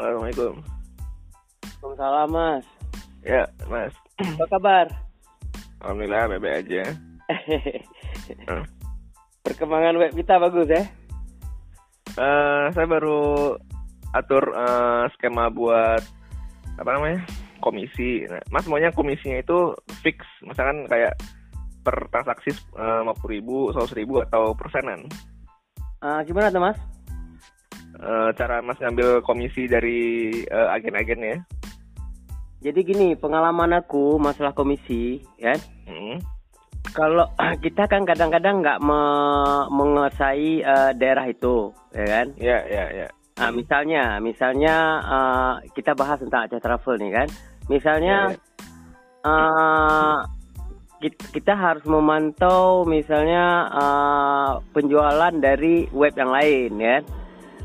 Assalamualaikum. Waalaikumsalam Mas. Ya, Mas. Apa kabar? Alhamdulillah bebe aja. Hmm. Perkembangan web kita bagus ya? Eh, saya baru atur eh, skema buat apa namanya? komisi. Nah, mas maunya komisinya itu fix, misalkan kayak per transaksi lima puluh ribu, seratus ribu atau persenan. Ah, gimana tuh Mas? Eh, cara mas ngambil komisi dari eh, agen-agennya. Jadi gini, pengalaman aku masalah komisi, ya. Hmm. Kalau kita kan kadang-kadang nggak me- menguasai eh, daerah itu, ya kan? Ya, ya, ya. Ah, misalnya, misalnya eh, kita bahas tentang Aceh Travel nih kan. Misalnya Ya, ya. eh, kit- kita harus memantau misalnya eh, penjualan dari web yang lain ya.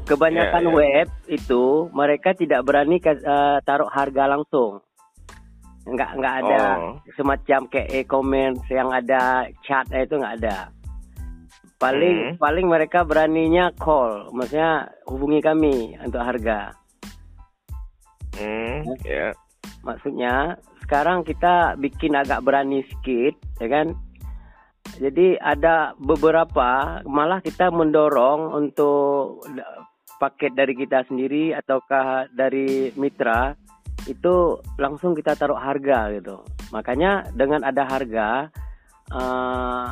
Kebanyakan Ya, ya. web itu mereka tidak berani eh, taruh harga langsung. Nggak nggak ada Oh. semacam kayak e-commerce yang ada chat itu nggak ada. Paling Hmm. paling mereka beraninya call, maksudnya hubungi kami untuk harga. Hmm, ya. Maksudnya sekarang kita bikin agak berani sedikit, ya kan? Jadi ada beberapa malah kita mendorong untuk paket dari kita sendiri ataukah dari mitra itu langsung kita taruh harga gitu. Makanya dengan ada harga eh,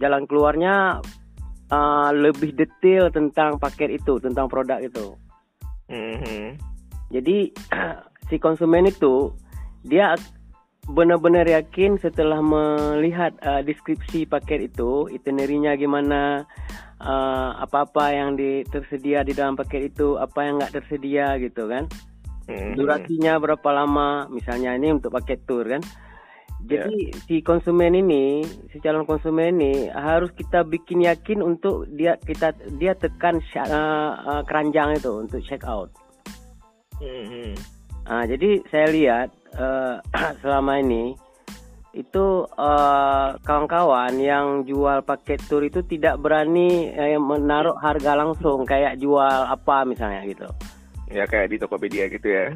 jalan keluarnya eh, lebih detail tentang paket itu, tentang produk itu. Hmm. Jadi si konsumen itu dia benar-benar yakin setelah melihat uh, deskripsi paket itu, itinerary-nya gimana, uh, apa-apa yang di, tersedia di dalam paket itu, apa yang nggak tersedia gitu kan. Hmm. Durasinya berapa lama, misalnya ini untuk paket tour kan. Jadi si konsumen ini, si calon konsumen ini harus kita bikin yakin untuk dia kita dia tekan uh, uh, keranjang itu untuk check out. Hmm. Ah, jadi saya lihat eh, selama ini itu eh, kawan-kawan yang jual paket tour itu tidak berani eh, menaruh harga langsung kayak jual apa misalnya gitu. Ya kayak di Tokopedia gitu ya.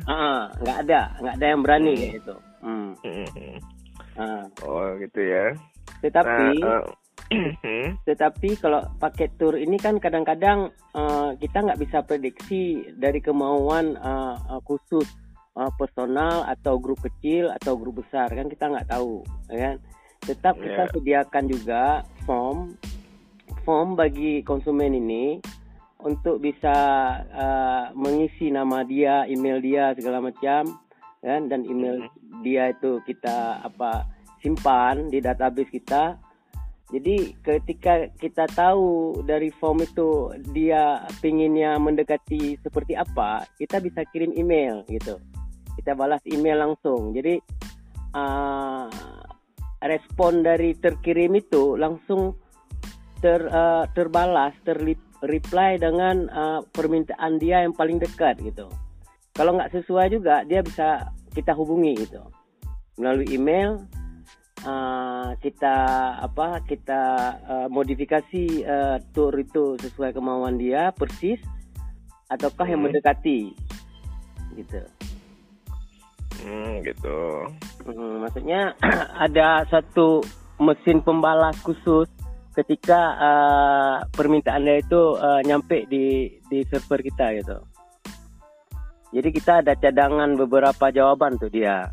Nggak ada, nggak ada yang berani kayak gitu. Hmm. Hmm. ah. Oh gitu ya. Tetapi Nah, hmm. tetapi kalau paket tour ini kan kadang-kadang eh, kita nggak bisa prediksi dari kemauan eh, khusus eh, personal atau grup kecil atau grup besar kan kita nggak tahu ya kan tetap kita Ya. sediakan juga form form bagi konsumen ini untuk bisa eh, mengisi nama dia email dia segala macam kan dan email dia itu kita apa simpan di database kita jadi ketika kita tahu dari form itu dia pinginnya mendekati seperti apa, kita bisa kirim email gitu. Kita balas email langsung. Jadi uh, respon dari terkirim itu langsung ter uh, terbalas, terreply dengan uh, permintaan dia yang paling dekat gitu. Kalau nggak sesuai juga dia bisa kita hubungi gitu melalui email uh, kita apa kita uh, modifikasi uh, tour itu sesuai kemauan dia persis ataukah yang mendekati gitu Hmm, gitu. Hmm, maksudnya ada satu mesin pembalas khusus ketika uh, permintaan dia itu uh, nyampe di di server kita gitu. Jadi kita ada cadangan beberapa jawaban tuh dia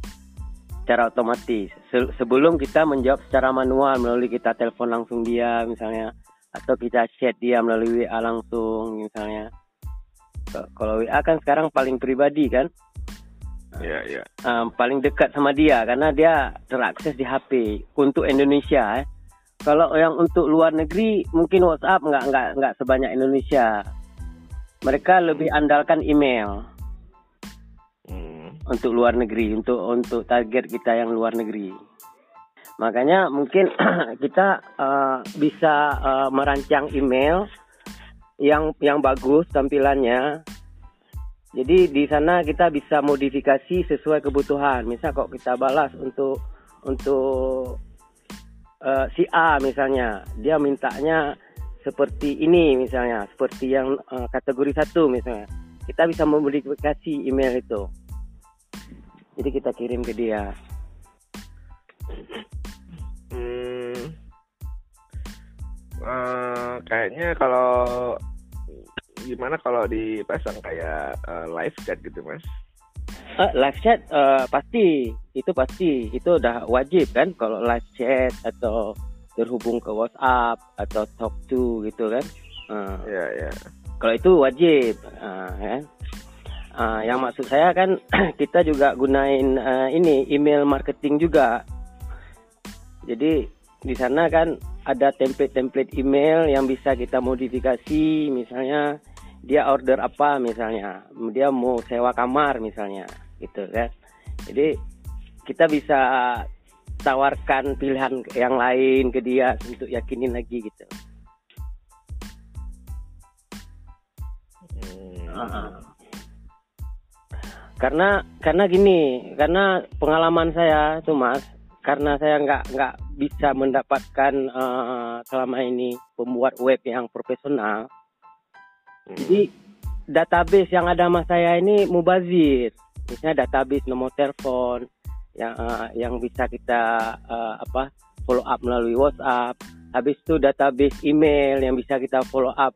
secara otomatis. Se- sebelum kita menjawab secara manual melalui kita telepon langsung dia misalnya atau kita chat dia melalui WA langsung misalnya. Kalau WA kan sekarang paling pribadi kan Ya, ya. um, paling dekat sama dia karena dia terakses di HP untuk Indonesia eh. kalau yang untuk luar negeri mungkin WhatsApp nggak nggak nggak sebanyak Indonesia mereka lebih andalkan email Hmm. untuk luar negeri untuk untuk target kita yang luar negeri makanya mungkin kita uh, bisa uh, merancang email yang yang bagus tampilannya jadi di sana kita bisa modifikasi sesuai kebutuhan misal kok kita balas untuk untuk uh, si A misalnya dia mintanya seperti ini misalnya seperti yang uh, kategori satu misalnya kita bisa memodifikasi email itu. Jadi kita kirim ke dia. Hmm, eh, kayaknya kalau gimana kalau dipasang kayak eh, live chat gitu mas? Eh, live chat eh, pasti itu pasti itu udah wajib kan kalau live chat atau terhubung ke WhatsApp atau talk to gitu kan. Eh, Iya iya. kalau itu wajib eh, kan. Eh, yang maksud saya kan kita juga gunain eh, ini email marketing juga. Jadi di sana kan ada template-template email yang bisa kita modifikasi misalnya dia order apa misalnya dia mau sewa kamar misalnya gitu kan. Jadi kita bisa tawarkan pilihan yang lain ke dia untuk yakinin lagi gitu. Hmm. karena karena gini karena pengalaman saya tuh mas karena saya nggak nggak bisa mendapatkan eh, selama ini pembuat web yang profesional jadi database yang ada sama saya ini mubazir. Misalnya database nomor telepon yang eh, yang bisa kita eh, apa follow up melalui WhatsApp. Habis itu database email yang bisa kita follow up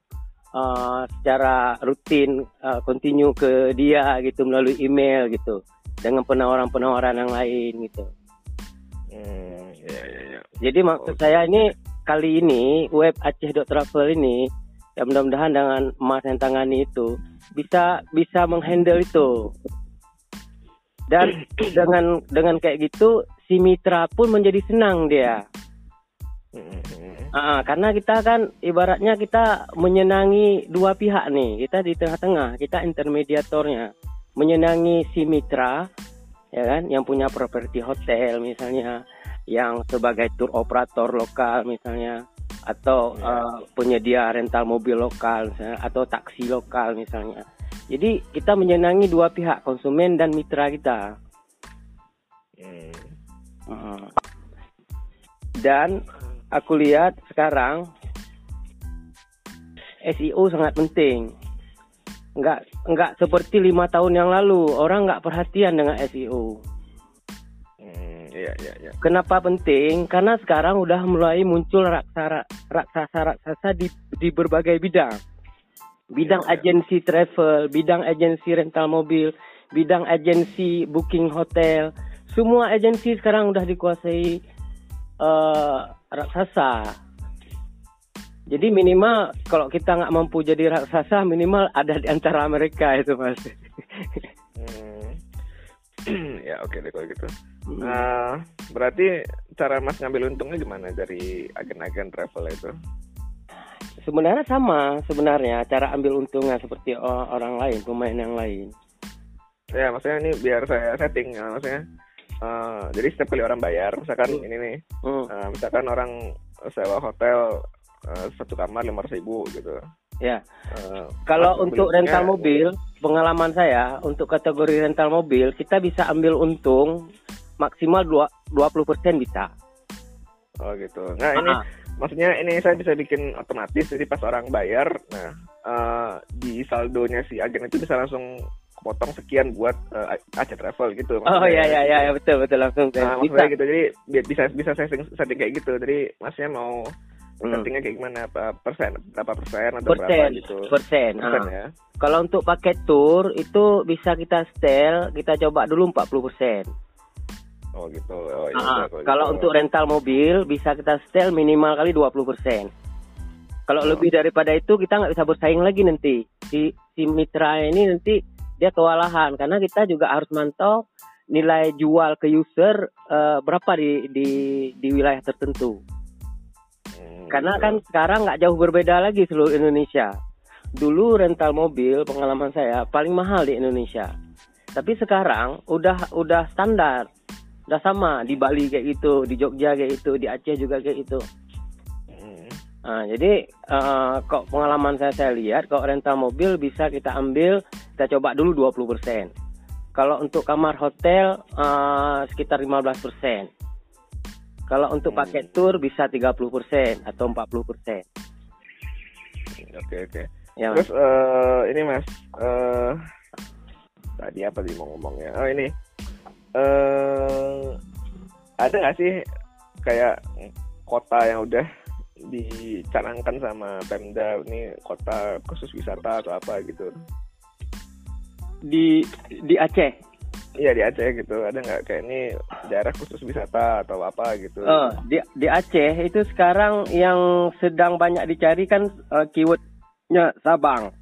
eh, secara rutin eh, continue ke dia gitu melalui email gitu. Dengan penawaran-penawaran yang lain gitu. Hmm, iya iya iya. jadi maksud saya ini kali ini web aceh.travel ini ya mudah-mudahan dengan Mas yang tangani itu bisa bisa menghandle itu. Dan dengan dengan kayak gitu si mitra pun menjadi senang dia. Ah, karena kita kan ibaratnya kita menyenangi dua pihak nih. Kita di tengah-tengah, kita intermediatornya. Menyenangi si mitra ya kan yang punya properti hotel misalnya, yang sebagai tour operator lokal misalnya atau Ya. eh, penyedia rental mobil lokal misalnya, atau taksi lokal misalnya. Jadi kita menyenangi dua pihak, konsumen dan mitra kita. hmm. Hmm. Dan aku lihat sekarang SEO sangat penting. Enggak enggak seperti lima tahun yang lalu orang nggak perhatian dengan SEO. Hmm, iya iya iya. Kenapa penting? Karena sekarang udah mulai muncul raksasa raksasa raksasa di di berbagai bidang. Bidang Iya, iya. agensi travel, bidang agensi rental mobil, bidang agensi booking hotel. Semua agensi sekarang udah dikuasai eh, raksasa. Jadi minimal kalau kita nggak mampu jadi raksasa, minimal ada di antara mereka itu mas. Hmm. ya oke deh kalau gitu. Hmm. Nah, berarti cara Mas ngambil untungnya gimana dari agen-agen travel itu? Sebenarnya sama sebenarnya cara ambil untungnya seperti orang lain, pemain yang lain. Ya, maksudnya ini biar saya setting, ya, maksudnya. eh, jadi setiap kali orang bayar, misalkan ini nih, Hmm, eh, misalkan orang sewa hotel eh, satu kamar lima ribu gitu. ya. Eh, Kalau untuk rental mobil, pengalaman saya untuk kategori rental mobil kita bisa ambil untung maksimal dua 20% bisa. Oh gitu. Nah ini Ah, maksudnya ini saya bisa bikin otomatis jadi pas orang bayar, nah eh, di saldonya si agen itu bisa langsung potong sekian buat eh, Aceh Travel gitu. Oh maksudnya. ya ya ya ya, betul betul langsung Nah, bisa. maksudnya gitu. Jadi bi- bisa bisa setting, setting kayak gitu. Jadi masnya mau Hmm. settingnya kayak gimana? Apa persen? Berapa persen atau berapa Persen, gitu? persen. Persen ah. ya. Kalau untuk paket tour itu bisa kita setel, kita coba dulu 40%. Oh gitu. Oh, iya, Ah, udah, kalau gitu. untuk rental mobil bisa kita setel minimal kali 20%. Kalau Oh. lebih daripada itu kita nggak bisa bersaing lagi nanti. Si si mitra ini nanti dia kewalahan karena kita juga harus mantau nilai jual ke user eh, berapa di di di wilayah tertentu. Hmm, Karena gitu. kan sekarang nggak jauh berbeda lagi seluruh Indonesia. Dulu rental mobil pengalaman saya paling mahal di Indonesia. Tapi sekarang udah udah standar. Udah sama di Bali kayak gitu, di Jogja kayak gitu, di Aceh juga kayak gitu. Nah, jadi eh, kok pengalaman saya saya lihat kalau rental mobil bisa kita ambil kita coba dulu 20%. Kalau untuk kamar hotel eh, sekitar 15%. Kalau untuk Hmm. paket tour bisa 30% atau 40%. Oke oke. Ya, Terus eh, ini mas, eh tadi apa sih mau ngomongnya? Oh ini, eh ada nggak sih kayak kota yang udah dicanangkan sama Pemda ini kota khusus wisata atau apa gitu? di di Aceh. Iya di Aceh gitu, ada nggak kayak ini daerah khusus wisata atau apa gitu? Oh, di di Aceh itu sekarang yang sedang banyak dicari kan eh, keywordnya Sabang.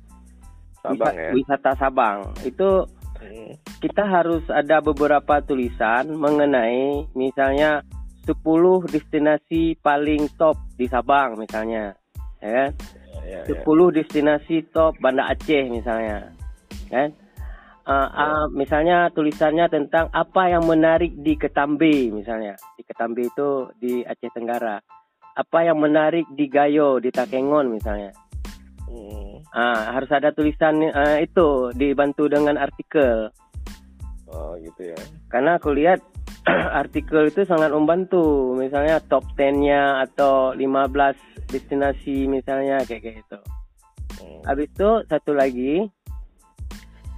Sabang Wisa- ya. Wisata Sabang. Itu Hmm. Kita harus ada beberapa tulisan mengenai misalnya 10 destinasi paling top di Sabang misalnya. Ya kan? Ya, ya. 10 destinasi top Banda Aceh misalnya. Kan? Uh, uh, misalnya tulisannya tentang apa yang menarik di Ketambe misalnya. Di Ketambe itu di Aceh Tenggara. Apa yang menarik di Gayo, di Takengon misalnya. Hmm. Ah, harus ada tulisan uh, itu dibantu dengan artikel. Oh gitu ya. Karena aku lihat artikel itu sangat membantu. Misalnya top 10-nya atau 15 destinasi misalnya kayak kayak gitu. Hmm. Habis itu satu lagi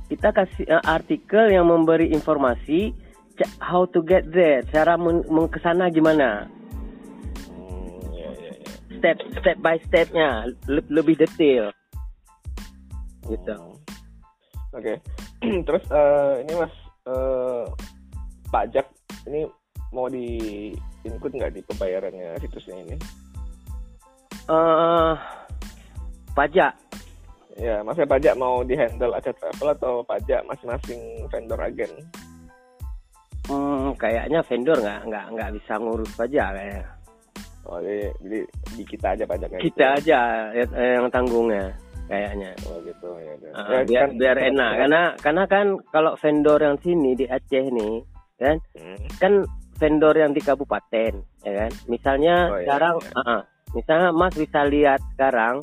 kita kasih eh, artikel yang memberi informasi how to get there, cara men, men- ke sana gimana, Hmm, ya, ya, ya. step step by stepnya le- lebih detail. Gitu. Hmm. Oke. Terus eh, ini Mas eh, pajak ini mau di include nggak di pembayarannya situsnya ini? eh pajak, Ya, maksudnya pajak mau di handle Aceh Travel atau pajak masing-masing vendor agen? hmm, kayaknya vendor nggak nggak nggak bisa ngurus pajak kayaknya. Oh, jadi, jadi di kita aja pajaknya. gitu Kita ya? aja yang- yang tanggungnya kayaknya. Oh gitu ya. udah. Ah, Ya, biar kan- biar enak karena karena kan kalau vendor yang sini di Aceh nih kan Hmm, kan vendor yang di kabupaten ya kan misalnya Oh, iya, sekarang iya. ah. misalnya Mas bisa lihat sekarang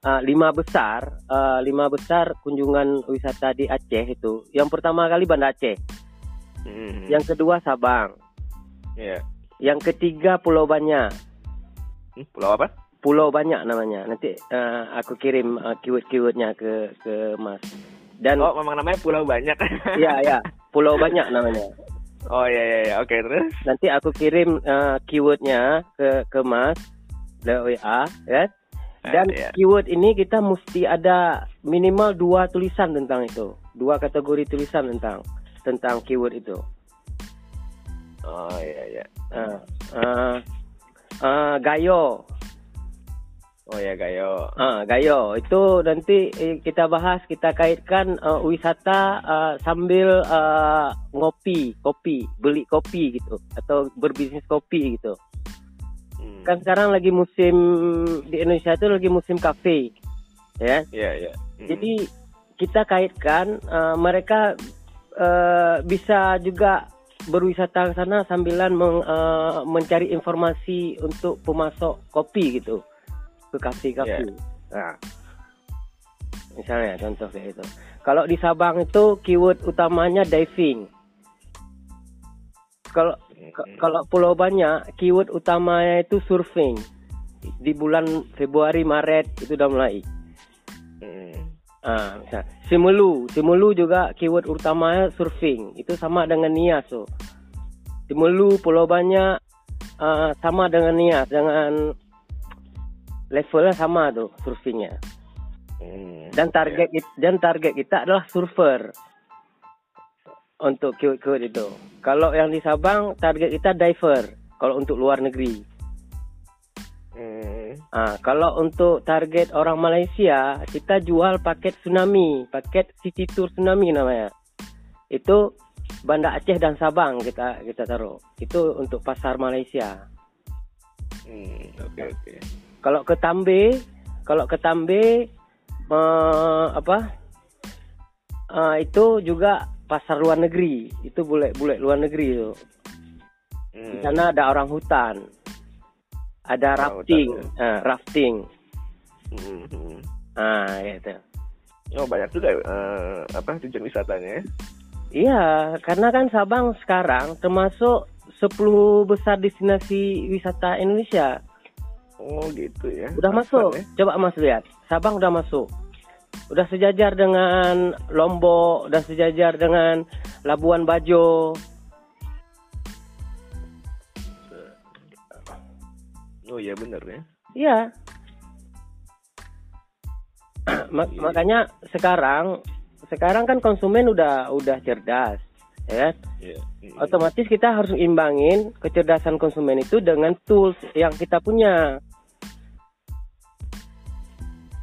ah, lima besar ah, lima besar kunjungan wisata di Aceh itu yang pertama kali Banda Aceh hmm, yang kedua Sabang Iya. yang ketiga Pulau Banyak Hmm, Pulau apa? Pulau Banyak namanya nanti ah, aku kirim ah, keyword-keywordnya ke ke Mas dan Oh, memang namanya Pulau Banyak. ya ya Pulau Banyak namanya oh iya iya iya. Oke, terus? nanti aku kirim uh, keywordnya ke ke Mas lewat WA ya dan Ah, iya. keyword ini kita mesti ada minimal dua tulisan tentang itu dua kategori tulisan tentang tentang keyword itu Oh iya iya. uh, uh, uh, gayo Oh ya Gayo. uh, gayo itu nanti eh, kita bahas kita kaitkan uh, wisata uh, sambil uh, ngopi kopi beli kopi gitu atau berbisnis kopi gitu Hmm. kan sekarang lagi musim di Indonesia itu lagi musim kafe ya Iya iya. Hmm. jadi kita kaitkan eh, mereka eh, bisa juga berwisata ke sana sambilan meng- eh, mencari informasi untuk pemasok kopi gitu ke kafe-kafe Iya. nah misalnya contoh kayak itu kalau di Sabang itu keyword utamanya diving kalau kalau Pulau Banyak, keyword utamanya itu surfing. Di bulan Februari Maret itu udah mulai. Ah, misal Simelu, Simelu juga keyword utamanya surfing. Itu sama dengan Nias tuh. Simelu, Pulau Banyak ah, sama dengan Nias dengan levelnya sama tuh surfingnya. Hmm. Dan target it- dan target kita adalah surfer. Untuk keyword-keyword itu. Kalau yang di Sabang target kita diver. Kalau untuk luar negeri. Hmm. Ah, kalau untuk target orang Malaysia, kita jual paket tsunami, paket city tour tsunami namanya. Itu Banda Aceh dan Sabang kita kita taruh. Itu untuk pasar Malaysia. Hmm. Oke oke. Kalau ke Tambe, kalau ke Tambe eh, apa? Ah, itu juga pasar luar negeri. Itu bule-bule luar negeri itu. Di Hmm. sana ada orang hutan. Ada Orang rafting, hutan, ah, rafting. Hmm. hmm. Ah, gitu. Oh banyak juga eh, apa tujuan wisatanya ya? Iya, karena kan Sabang sekarang termasuk 10 besar destinasi wisata Indonesia. Oh gitu ya. Udah masuk. ya. Coba Mas lihat. Sabang udah masuk. udah sejajar dengan Lombok, udah sejajar dengan Labuan Bajo. Oh iya bener ya. Iya. Ma- makanya sekarang sekarang kan konsumen udah udah cerdas, ya. kan? Iya. Mm. Otomatis kita harus imbangin kecerdasan konsumen itu dengan tools yang kita punya.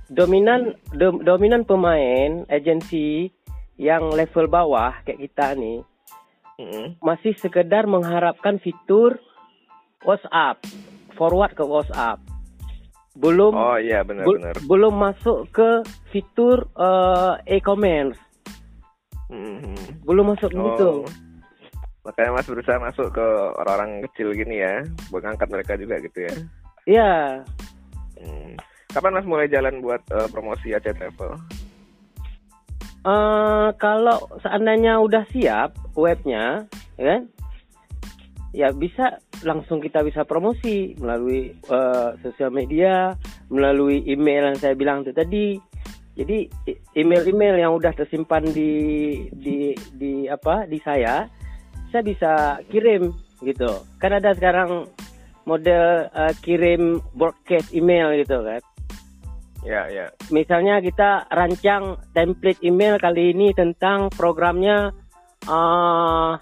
Dominan dom- dominan pemain agensi yang level bawah kayak kita nih Mm-mm. masih sekedar mengharapkan fitur WhatsApp, forward ke WhatsApp. Belum Oh iya bel- benar-benar. belum masuk ke fitur eh, e-commerce, Mm-mm. belum masuk. Oh. Makanya Mas berusaha masuk ke orang-orang kecil gini ya, buat ngangkat mereka juga gitu ya. Iya, Hmm. Kapan Mas mulai jalan buat eh, promosi Aceh Travel? eh, kalau seandainya udah siap webnya, ya kan? Ya bisa langsung kita bisa promosi melalui eh, sosial media, melalui email yang saya bilang itu tadi. Jadi email-email yang udah tersimpan di di di apa di saya, saya bisa kirim gitu. Kan ada sekarang model eh, kirim broadcast email gitu kan. Ya, ya. Misalnya kita rancang template email kali ini tentang programnya uh,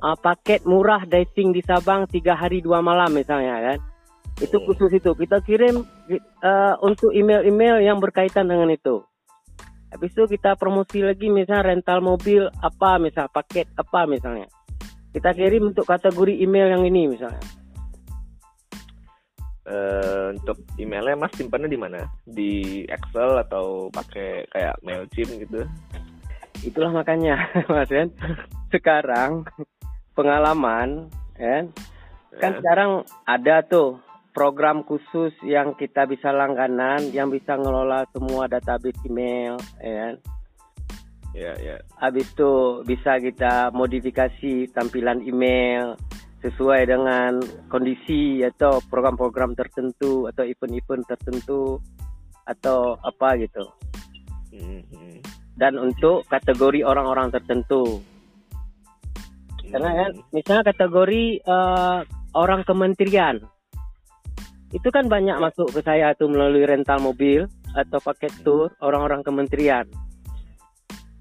uh, paket murah dating di Sabang tiga hari dua malam misalnya kan. Itu Hmm. khusus itu kita kirim uh, untuk email-email yang berkaitan dengan itu. Habis itu kita promosi lagi misalnya rental mobil apa misal paket apa misalnya. Kita kirim untuk kategori email yang ini misalnya. Eh, untuk emailnya Mas simpannya di mana? Di Excel atau pakai kayak Mailchimp gitu? Itulah makanya, Mas kan. Sekarang pengalaman, kan? Kan Ya. sekarang ada tuh program khusus yang kita bisa langganan, yang bisa ngelola semua database email, ya kan? Ya, ya. Habis itu bisa kita modifikasi tampilan email sesuai dengan kondisi atau program-program tertentu atau event-event tertentu atau apa gitu. Hmm, hmm. Dan untuk kategori orang-orang tertentu. Karena kan Hmm. misalnya kategori eh, orang kementerian itu kan banyak masuk ke saya tuh melalui rental mobil atau paket tour orang-orang kementerian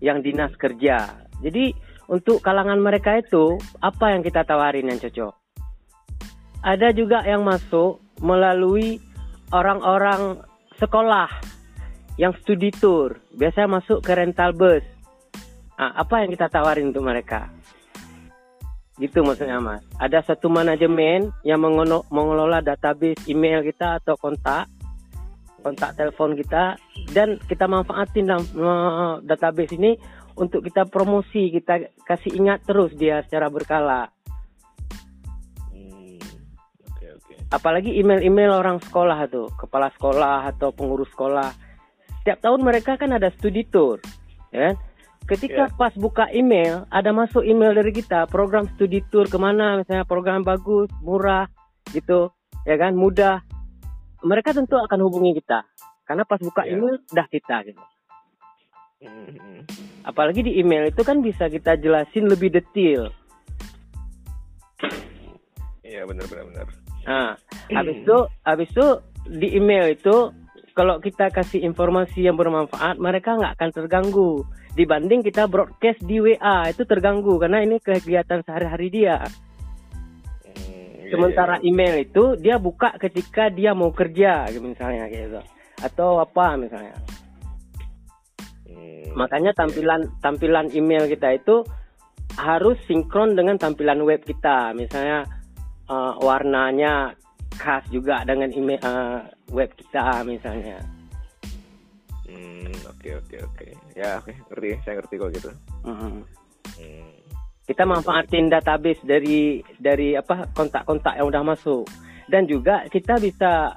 yang dinas kerja. Jadi untuk kalangan mereka itu apa yang kita tawarin yang cocok? Ada juga yang masuk melalui orang-orang sekolah yang studi tour, biasanya masuk ke rental bus. Ah, apa yang kita tawarin untuk mereka? Gitu maksudnya Mas. Ada satu manajemen yang mengelola database email kita atau kontak, kontak telepon kita, dan kita manfaatin database ini untuk kita promosi, kita kasih ingat terus dia secara berkala. Hmm. Apalagi email-email orang sekolah tuh, kepala sekolah atau pengurus sekolah. Setiap tahun mereka kan ada studi tour, ya. kan? Ketika Ya. pas buka email, ada masuk email dari kita, program studi tour ke mana, misalnya program bagus, murah, gitu, ya kan, mudah. Mereka tentu akan hubungi kita, karena pas buka Ya. email dah kita, gitu. Hmm, hmm. Apalagi di email itu kan bisa kita jelasin lebih detail. Iya, benar, benar, benar. Nah, habis itu, habis itu di email itu kalau kita kasih informasi yang bermanfaat, mereka nggak akan terganggu. Dibanding kita broadcast di WA itu terganggu karena ini kegiatan sehari-hari dia. Hmm, iya, Sementara iya, email itu dia buka ketika dia mau kerja, misalnya gitu. Atau apa misalnya. Hmm, Makanya tampilan tampilan email kita itu harus sinkron dengan tampilan web kita. Misalnya eh, warnanya khas juga dengan email eh, web kita misalnya. Hmm, oke, oke, oke. Ya, oke, ngerti. Saya ngerti kok gitu. Mhm. Hmm. Kita manfaatin database dari dari apa kontak-kontak yang udah masuk dan juga kita bisa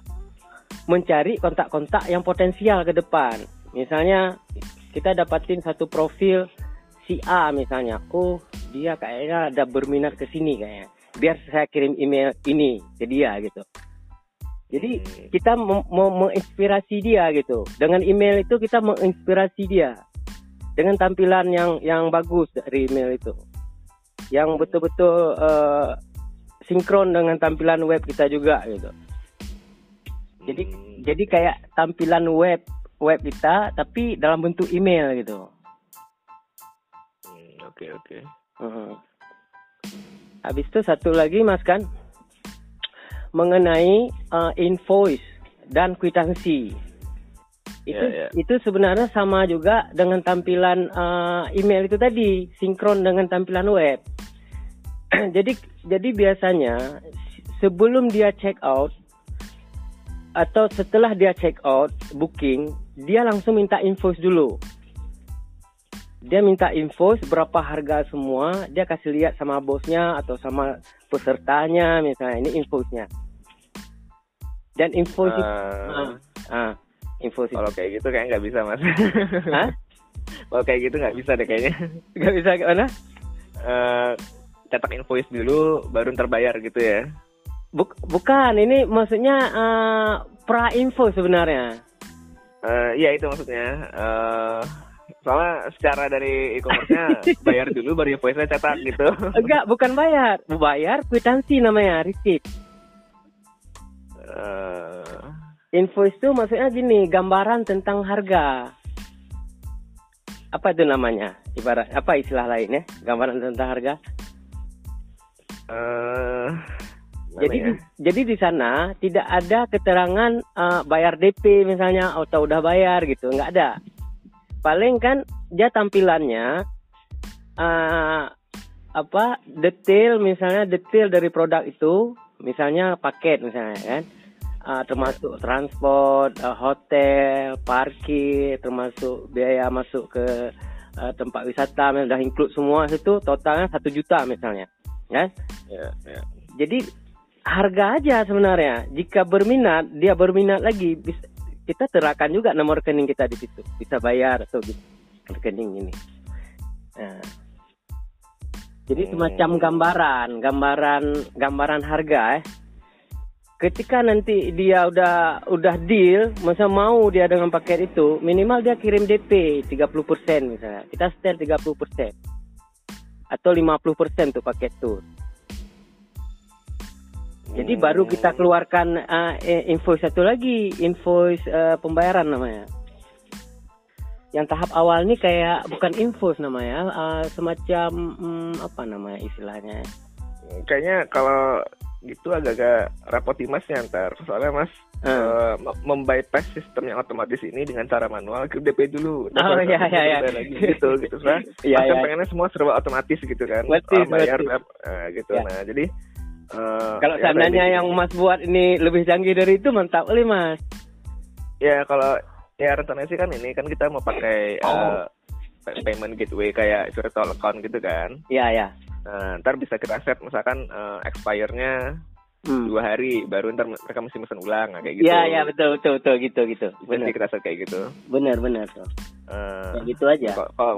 mencari kontak-kontak yang potensial ke depan. Misalnya kita dapatin satu profil si A misalnya, oh dia kayaknya ada berminat ke sini kayaknya. Biar saya kirim email ini ke dia gitu. Jadi kita mau menginspirasi dia gitu. Dengan email itu kita menginspirasi dia dengan tampilan yang yang bagus dari email itu, yang betul-betul eh, sinkron dengan tampilan web kita juga gitu. Jadi Hmm. jadi kayak tampilan web web kita tapi dalam bentuk email gitu. Hmm, Oke oke. Mhm. Habis itu satu lagi Mas kan mengenai uh, invoice dan kwitansi. Itu Ya, ya. itu sebenarnya sama juga dengan tampilan uh, email itu tadi, sinkron dengan tampilan web. jadi jadi biasanya se- sebelum dia check out atau setelah dia check out booking, dia langsung minta invoice dulu. Dia minta invoice berapa harga semua dia kasih lihat sama bosnya atau sama pesertanya misalnya. Ini invoice-nya dan invoice Eh, ah, ah, invoice itu. Kalau kayak gitu kayak nggak bisa mas. Hah? kalau kayak gitu nggak bisa deh kayaknya. nggak bisa gimana Eh, cetak invoice dulu, baru ntar bayar gitu ya. Buk- bukan. Ini maksudnya eh, pra info sebenarnya Eh, Iya itu maksudnya. Eh, soalnya secara dari e-commerce-nya bayar dulu baru invoice-nya cetak gitu. enggak bukan bayar. Bayar kwitansi namanya receipt. Eh, invoice itu maksudnya gini gambaran tentang harga. Apa itu namanya? Ibarat apa istilah lainnya? Gambaran tentang harga? Eh, Jadi ya? di, jadi di sana tidak ada keterangan eh, bayar DP misalnya atau udah bayar gitu, nggak ada. Paling kan dia tampilannya eh, apa detail misalnya detail dari produk itu, misalnya paket misalnya kan, Eh, termasuk transport, eh, hotel, parkir, termasuk biaya masuk ke eh, tempat wisata, misalnya udah include semua itu totalnya satu juta misalnya, kan? Ya, ya. Jadi harga aja sebenarnya. Jika berminat, dia berminat lagi, bisa, kita terakan juga nomor rekening kita di situ. Bisa bayar atau gitu, rekening ini. Nah. Jadi Hmm. semacam gambaran, gambaran, gambaran harga. Eh. Ketika nanti dia udah udah deal, masa mau dia dengan paket itu, minimal dia kirim DP 30% misalnya. Kita setel 30%. Atau 50% tuh paket tuh. Jadi Hmm. baru kita keluarkan uh, invoice satu lagi, invoice uh, pembayaran namanya. Yang tahap awal ini kayak bukan invoice namanya, uh, semacam hmm, apa namanya istilahnya? Kayaknya kalau gitu agak-agak repoti masnya ntar. Soalnya mas Hmm. mem- membypass sistem yang otomatis ini dengan cara manual ke DP dulu. Oh, iya, iya, iya. lagi gitu gitu. Soalnya Iya, mas kan iya. pengennya semua serba otomatis gitu kan. Betul, Orang bayar eh, gitu. Ya. Nah jadi eh, Kalau ya seandainya udah, yang Mas buat ini lebih canggih dari itu mantap kali Mas. ya kalau ya rencananya sih kan ini kan kita mau pakai Oh. eh, payment gateway kayak virtual account gitu kan. Iya ya. Nah, ntar bisa kita set misalkan eh, expire-nya Hmm. dua hari baru ntar mereka mesti pesan ulang kayak gitu. Iya ya betul betul betul gitu gitu. Bisa sih kita set kayak gitu. benar benar tuh. Eh, Kayak gitu aja. kalau- kalau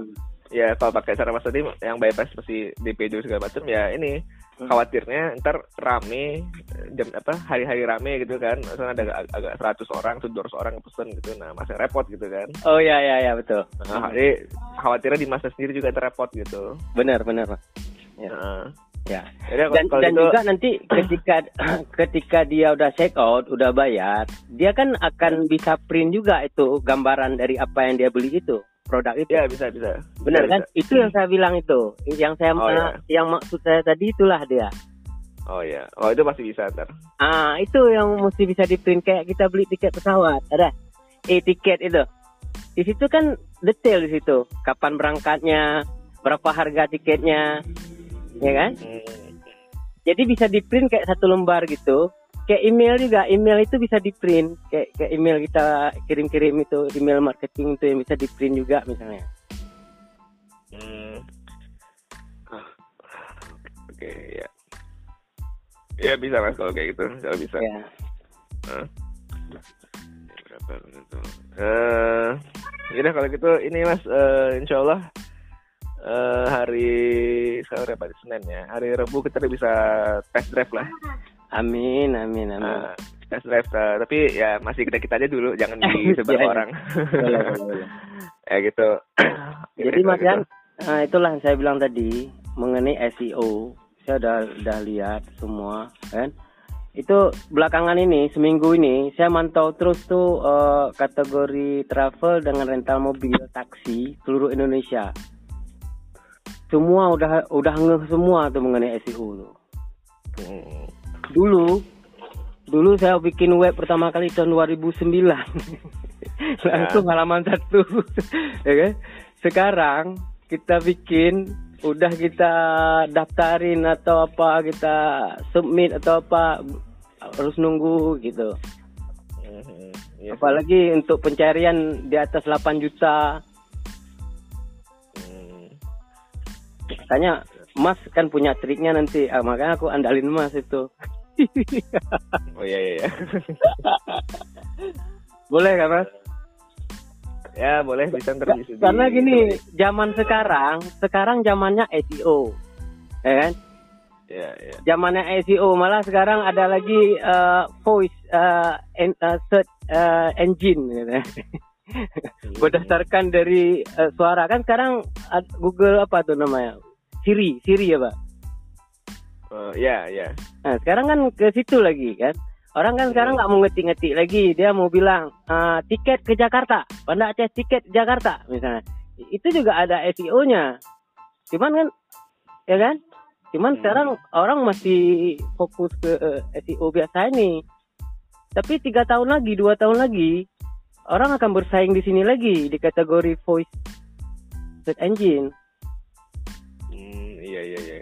ya kalau pakai cara mas tadi yang bypass seperti DP dulu segala macam ya ini. Khawatirnya ntar rame jam apa hari-hari rame gitu kan misalnya ada agak, agak 100 orang tuh 200 orang pesen gitu nah masih repot gitu kan Oh iya iya iya betul. nah, jadi khawatirnya di masa sendiri juga terrepot gitu Benar benar. Ya. Nah, Ya. jadi dan kalau dan gitu juga nanti ketika ketika dia udah check out udah bayar dia kan akan bisa print juga itu gambaran dari apa yang dia beli itu produk itu. Ya bisa bisa. Benar Bisa, kan? bisa. itu yang saya bilang itu. Yang saya Oh, iya. yang maksud saya tadi itulah dia. Oh ya oh itu pasti bisa ntar. Ah itu yang mesti bisa di print kayak kita beli tiket pesawat ada? E tiket itu. Di situ kan detail di situ. Kapan berangkatnya berapa harga tiketnya. Ya kan? Hmm. Jadi bisa di print kayak satu lembar gitu. Kayak email juga, email itu bisa di print. Kayak, kayak email kita kirim-kirim itu, email marketing itu yang bisa di print juga misalnya. Hmm. Oke, ya. Ya bisa mas kalau kayak gitu, kalau bisa. Ya. Gitu? Eh, yaudah kalau gitu ini mas, eh, insya Allah eh, hari sekarang berapa hari Senin ya? Hari Rabu kita bisa test drive lah. Amin, amin, amin. Nah, test drive uh, tapi ya masih kita kita aja dulu jangan disebar Iya, iya. orang Boleh, boleh, boleh. ya gitu Jadi Gitu, Mas gitu. Yan, nah, itulah yang saya bilang tadi mengenai SEO. Saya udah udah lihat semua, kan? Itu belakangan ini seminggu ini saya mantau terus tuh eh, kategori travel dengan rental mobil taksi seluruh Indonesia. Semua udah udah ngeh semua tuh mengenai SEO tuh. Hmm. Dulu dulu saya bikin web pertama kali tahun 2009. Langsung halaman satu. ya kan? Sekarang kita bikin udah kita daftarin atau apa kita submit atau apa harus nunggu gitu. Sih. Apalagi untuk pencarian di atas 8 juta. Hmm. Mas kan punya triknya nanti. Ah, makanya aku andalin Mas itu. oh iya iya iya. Boleh kan Mas? ya boleh bisa ntar di- di- Karena gini, zaman sekarang, sekarang zamannya SEO. Ya kan? ya ya Zamannya SEO malah sekarang ada lagi eh, voice eh, en- eh, search eh, engine gitu. Berdasarkan dari eh, suara kan sekarang Google apa tuh namanya? Siri, Siri ya, Pak. Eh, ya ya Nah, sekarang kan ke situ lagi kan. Orang kan sekarang nggak mau ngetik-ngetik lagi, dia mau bilang "Ah, tiket ke Jakarta, Banda Aceh tiket Jakarta misalnya. Itu juga ada SEO-nya. Cuman kan, ya kan? Cuman Hmm. sekarang orang masih fokus ke eh, SEO biasa ini. Tapi tiga tahun lagi, dua tahun lagi, orang akan bersaing di sini lagi di kategori voice search engine. Hmm, iya iya iya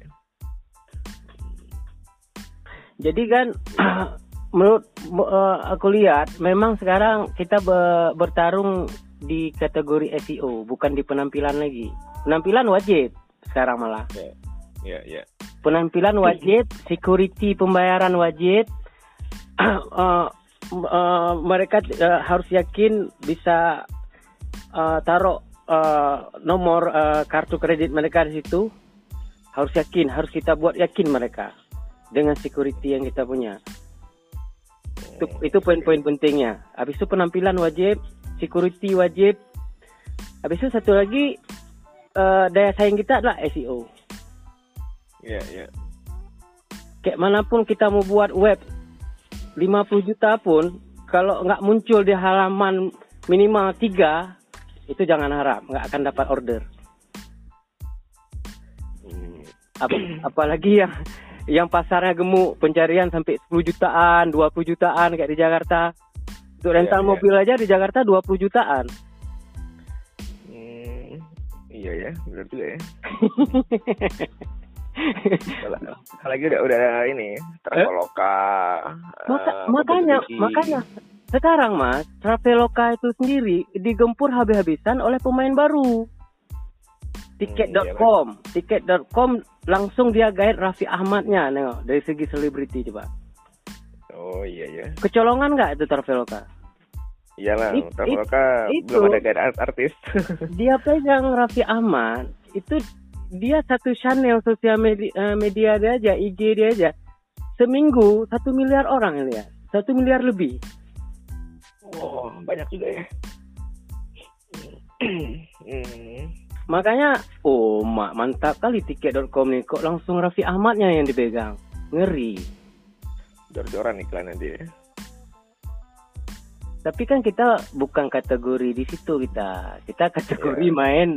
Jadi kan menurut eh, aku lihat memang sekarang kita be- bertarung di kategori SEO bukan di penampilan lagi. Penampilan wajib sekarang malah. ya ya Penampilan wajib, security pembayaran wajib. Eh, eh, mereka eh, harus yakin bisa eh, taruh eh, nomor eh, kartu kredit mereka di situ. Harus yakin, harus kita buat yakin mereka dengan security yang kita punya. Itu, itu poin-poin pentingnya. Habis itu penampilan wajib, security wajib. Habis itu satu lagi eh, daya saing kita adalah SEO. ya ya Kayak mana pun kita mau buat web 50 juta pun kalau nggak muncul di halaman minimal tiga itu jangan harap nggak akan dapat order. Ap- apalagi yang yang pasarnya gemuk pencarian sampai 10 jutaan, 20 jutaan kayak di Jakarta. Untuk rental Iya, iya. mobil aja di Jakarta 20 jutaan. hmm, iya ya benar juga ya Kalau- apalagi udah udah ini Traveloka Maka, eh, makanya makanya sekarang Mas, Traveloka itu sendiri digempur habis-habisan oleh pemain baru. Tiket.com, tiket.com langsung dia guide Raffi Ahmadnya nengok dari segi selebriti coba. oh iya ya Kecolongan nggak itu Traveloka? iyalah It- Traveloka it- belum itu. ada guide art artis Dia pegang Raffi Ahmad itu dia satu channel sosial media, eh, media dia aja, IG dia aja. Seminggu satu miliar orang lihat, satu miliar lebih. oh banyak juga ya hmm. Makanya, oh mak mantap kali tiket.com nih. Kok langsung Raffi Ahmadnya yang dipegang? Ngeri. jor-joran iklan nanti ya Tapi kan kita bukan kategori di situ kita. Kita kategori Iya. main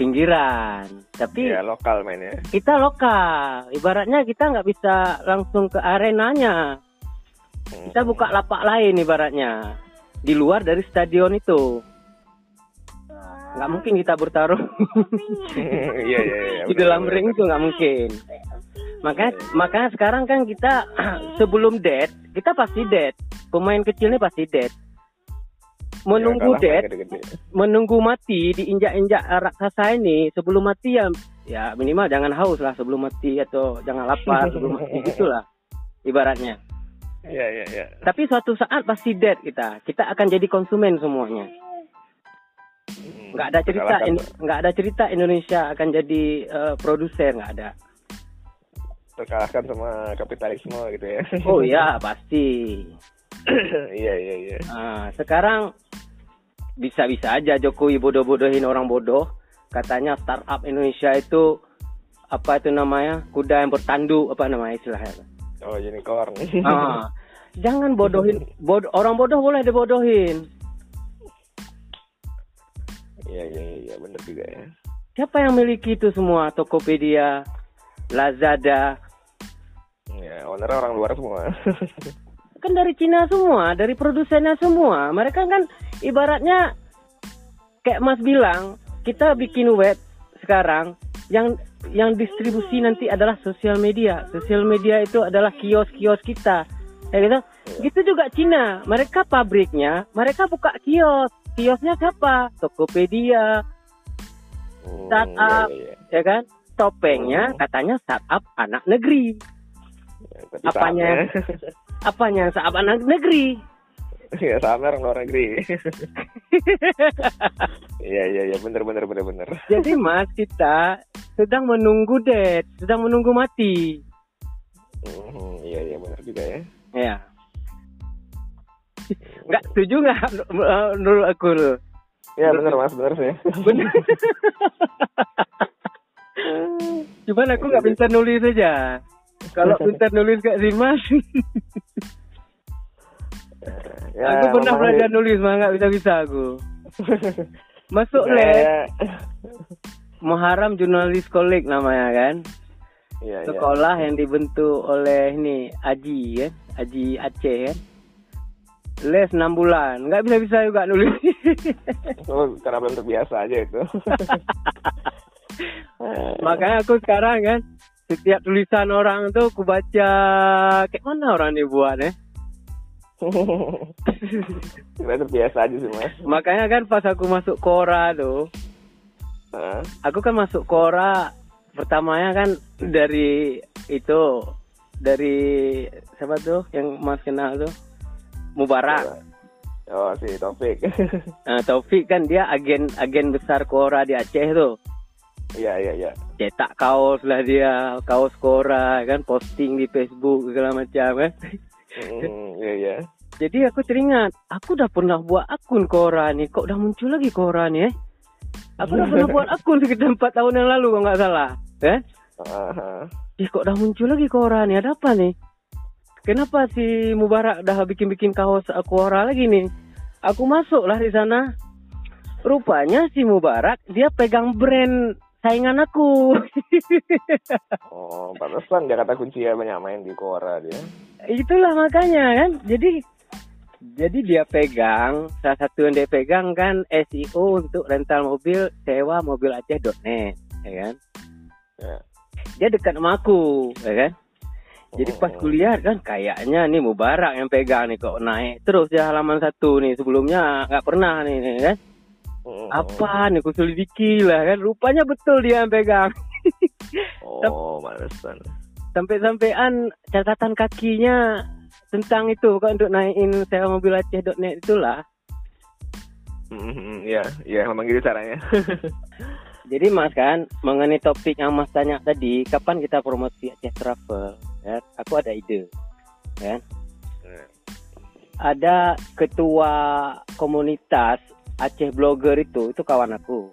pinggiran. Tapi ya lokal mainnya kita lokal. Ibaratnya kita nggak bisa langsung ke arenanya. Hmm. Kita buka lapak lain ibaratnya. Di luar dari stadion itu. Nggak mungkin kita bertarung. iya iya iya di dalam ring itu nggak mungkin. Makanya makanya sekarang kan kita sebelum dead kita pasti dead. Pemain kecilnya pasti dead. Menunggu Ya, dead, menunggu mati diinjak-injak raksasa ini sebelum mati ya ya minimal jangan haus lah sebelum mati atau jangan lapar sebelum mati gitulah ibaratnya. iya iya iya Tapi suatu saat pasti dead kita. Kita akan jadi konsumen semuanya. Hmm. Nggak ada cerita nggak ada cerita Indonesia akan jadi eh, produser nggak ada. terkalahkan sama kapitalisme gitu ya Oh iya pasti. iya iya iya Ah, sekarang bisa-bisa aja Jokowi bodoh-bodohin orang bodoh. Katanya startup Indonesia itu apa itu namanya kuda yang bertanduk apa namanya istilahnya. oh unicorn Ah, jangan bodohin bod- orang bodoh boleh dibodohin. Iya iya iya iya, bener juga ya Siapa yang miliki itu semua? Tokopedia, Lazada, ya ownernya orang luar semua kan dari Cina semua, dari produsennya semua. Mereka kan ibaratnya kayak Mas bilang, kita bikin web sekarang yang yang distribusi nanti adalah sosial media. Sosial media itu adalah kios-kios kita. Ya gitu. Gitu juga Cina. Mereka pabriknya, mereka buka kios. Kiosnya siapa? Tokopedia, Hmm, Startup. iya, iya. ya kan? Topengnya katanya startup anak negeri. Ya, tapi Apanya? sahamnya- Apanya startup anak negeri? ya sahamnya orang luar negeri iya iya iya bener bener bener bener Jadi Mas kita sedang menunggu dead, sedang menunggu mati. Hmm, iya iya bener juga ya Ya. Enggak setuju nggak menurut aku ya bener mas bener sih Bener. Cuman aku nggak pintar nulis saja. Kalau pintar nulis kayak si Mas, ya, aku pernah belajar nulis mah nggak bisa-bisa aku. Masuk Ya, ya. Muharam Jurnalis College namanya kan. Iya. Sekolah yang dibentuk oleh ini Aji kan, Aji Aceh kan. Les 6 bulan, nggak bisa-bisa juga nulis. Oh, karena belum terbiasa aja itu. Makanya aku sekarang kan setiap tulisan orang tuh aku baca kayak mana orang ini buat ya. Karena terbiasa aja sih mas. Makanya kan pas aku masuk Kora tuh, aku kan masuk Kora pertamanya kan dari itu dari siapa tuh yang Mas kenal tuh Mubarak. Oh si Taufik. Nah, Taufik kan dia agen agen besar Kora di Aceh tuh. Iya iya iya. Cetak kaos lah dia, kaos Kora kan posting di Facebook segala macam kan. Hmm, Iya iya. Jadi aku teringat, aku udah pernah buat akun Kora nih, kok udah muncul lagi Kora nih eh? Aku udah pernah buat akun sekitar 4 tahun yang lalu kalau nggak salah, kan? Aha. Ih kok udah muncul lagi Kora nih, ada apa nih? Kenapa si Mubarak udah bikin-bikin kaos Kora lagi nih? Aku masuk lah di sana. Rupanya si Mubarak dia pegang brand saingan aku. Oh, pantesan dia kata kunci ya banyak main di Quora dia. Itulah makanya kan. Jadi jadi dia pegang salah satu yang dia pegang kan SEO untuk rental mobil sewa mobil Aceh.net, ya kan? Ya. Dia dekat sama aku, ya kan? Jadi pas Oh. kuliah kan kayaknya nih Mubarak yang pegang nih kok naik terus di halaman satu nih sebelumnya nggak pernah nih, nih kan? Hmm. Apa nih aku selidiki lah kan? Rupanya betul dia yang pegang. Oh, pantesan. Sampai-sampean catatan kakinya tentang itu kok untuk naikin sewa mobil Aceh.net itulah. Iya, iya memang gitu caranya. Jadi Mas kan mengenai topik yang Mas tanya tadi, kapan kita promosi Aceh Travel? Ya, aku ada ide. Ya. Ada ketua komunitas Aceh Blogger itu, itu kawan aku.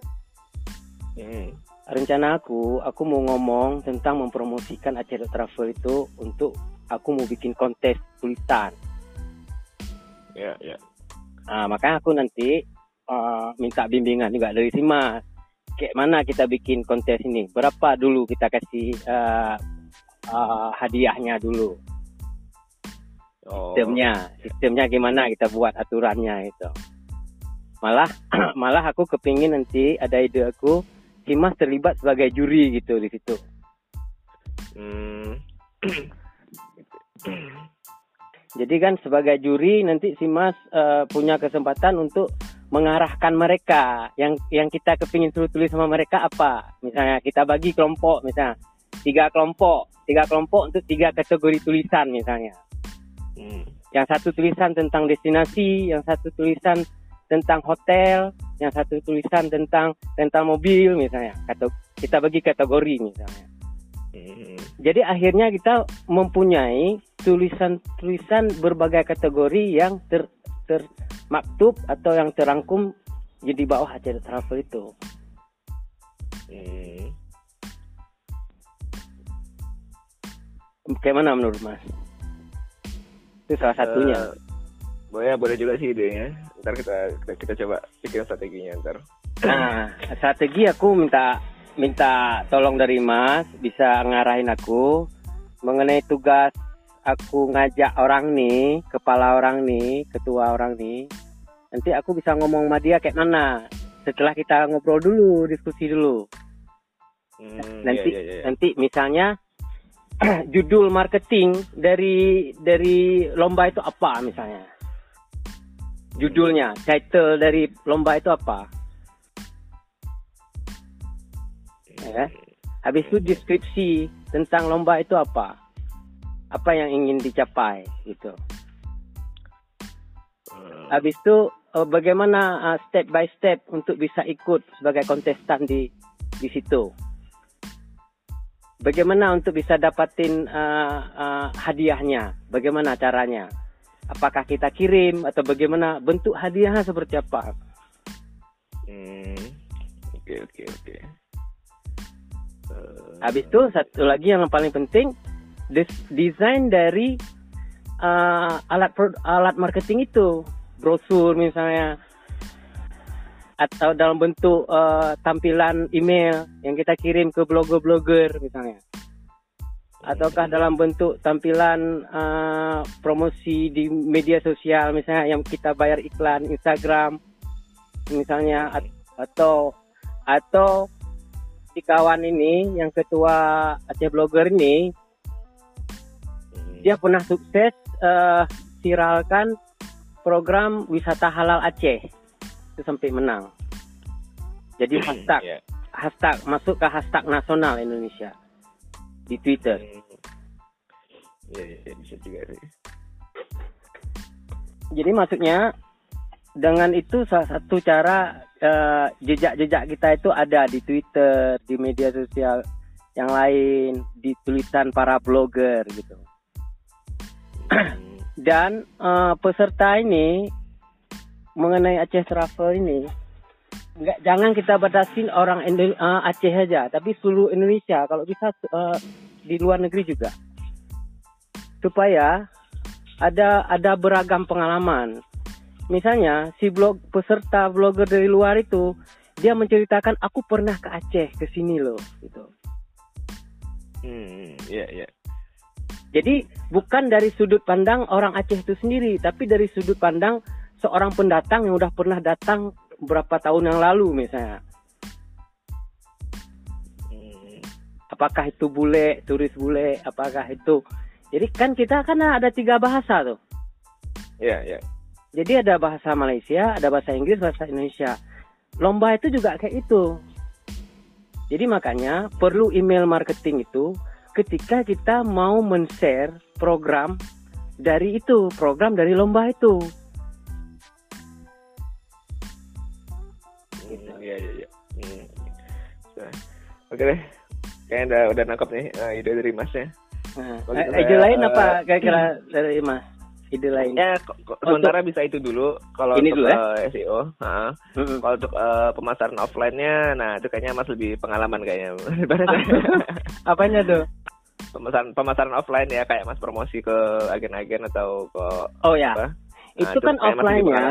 Hmm. Rencana aku, aku mau ngomong tentang mempromosikan Aceh Travel itu untuk aku mau bikin kontes tulisan. Ya, ya. Nah, makanya aku nanti eh, minta bimbingan juga dari si Mas. Kayak mana kita bikin kontes ini? Berapa dulu kita kasih eh, eh, hadiahnya dulu? Oh. Sistemnya, sistemnya gimana kita buat aturannya itu. Malah, malah aku kepingin nanti ada ide aku, si Mas terlibat sebagai juri gitu di situ. Hmm. Jadi kan sebagai juri nanti si Mas eh, punya kesempatan untuk mengarahkan mereka yang yang kita kepingin suruh tulis sama mereka apa. Misalnya kita bagi kelompok misalnya tiga kelompok, tiga kelompok untuk tiga kategori tulisan misalnya. Hmm. Yang satu tulisan tentang destinasi, yang satu tulisan tentang hotel, yang satu tulisan tentang rental mobil misalnya. Kata kita bagi kategori misalnya. Hmm. Jadi akhirnya kita mempunyai tulisan-tulisan berbagai kategori yang ter termaktub atau yang terangkum di bawah acara travel itu. Hmm. Bagaimana menurut Mas? Itu salah satunya. Eh, boleh boleh juga sih idenya. Ntar kita kita, kita coba bikin strateginya ntar. Nah, strategi aku minta minta tolong dari Mas bisa ngarahin aku mengenai tugas aku ngajak orang nih, kepala orang nih, ketua orang nih. Nanti aku bisa ngomong sama dia kayak mana. Setelah kita ngobrol dulu, diskusi dulu. Hmm, nanti iya, iya, iya. nanti misalnya judul marketing dari dari lomba itu apa misalnya? Judulnya, title dari lomba itu apa? Ya. Habis itu deskripsi tentang lomba itu apa? Apa yang ingin dicapai gitu. Hmm. Habis itu eh, bagaimana uh, step by step untuk bisa ikut sebagai kontestan di di situ. Bagaimana untuk bisa dapatin uh, uh, hadiahnya? Bagaimana caranya? Apakah kita kirim atau bagaimana bentuk hadiahnya seperti apa? Hmm. Oke oke oke. Eh, Habis itu satu lagi yang paling penting des- desain dari uh, alat alat marketing itu brosur misalnya atau dalam bentuk uh, tampilan email yang kita kirim ke blogger-blogger misalnya ataukah dalam bentuk tampilan uh, promosi di media sosial misalnya yang kita bayar iklan Instagram misalnya at- atau atau si kawan ini yang ketua Aceh Blogger ini hmm. dia pernah sukses eh, viralkan program wisata halal Aceh itu sampai menang. Jadi hashtag Iya. hashtag masuk ke hashtag nasional Indonesia di Twitter. Hmm. Iya, iya, iya, bisa juga sih. Jadi maksudnya dengan itu salah satu cara eh, jejak-jejak kita itu ada di Twitter, di media sosial yang lain, di tulisan para blogger gitu. Hmm. Dan eh, peserta ini mengenai Aceh Travel ini nggak jangan kita batasin orang Indo- eh, Aceh aja, tapi seluruh Indonesia kalau bisa eh, di luar negeri juga supaya ada ada beragam pengalaman. Misalnya si blog peserta blogger dari luar itu dia menceritakan aku pernah ke Aceh ke sini loh gitu. Hmm, iya, iya. Jadi bukan dari sudut pandang orang Aceh itu sendiri, tapi dari sudut pandang seorang pendatang yang udah pernah datang beberapa tahun yang lalu misalnya. Hmm, Apakah itu bule, turis bule, apakah itu jadi kan kita kan ada tiga bahasa tuh. Iya, iya. Jadi ada bahasa Malaysia, ada bahasa Inggris, bahasa Indonesia. Lomba itu juga kayak itu. Jadi makanya perlu email marketing itu ketika kita mau men-share program dari itu, program dari lomba itu. Oke deh. Kayaknya udah udah nangkep nih eh, ide dari Masnya. Nah, Kalau eh, gitu ide lain eh, apa kira-kira dari Mas? Ide lain. Ya, sementara bisa itu dulu. Kalau Ini untuk dulu ya? eh, SEO, ha. Mm-mm. kalau untuk eh, pemasaran offline-nya, nah itu kayaknya Mas lebih pengalaman kayaknya. Apanya tuh? pemasaran pemasaran offline ya kayak Mas promosi ke agen-agen atau ke Oh ya, apa? Nah, itu kan Mas lebih offline-nya.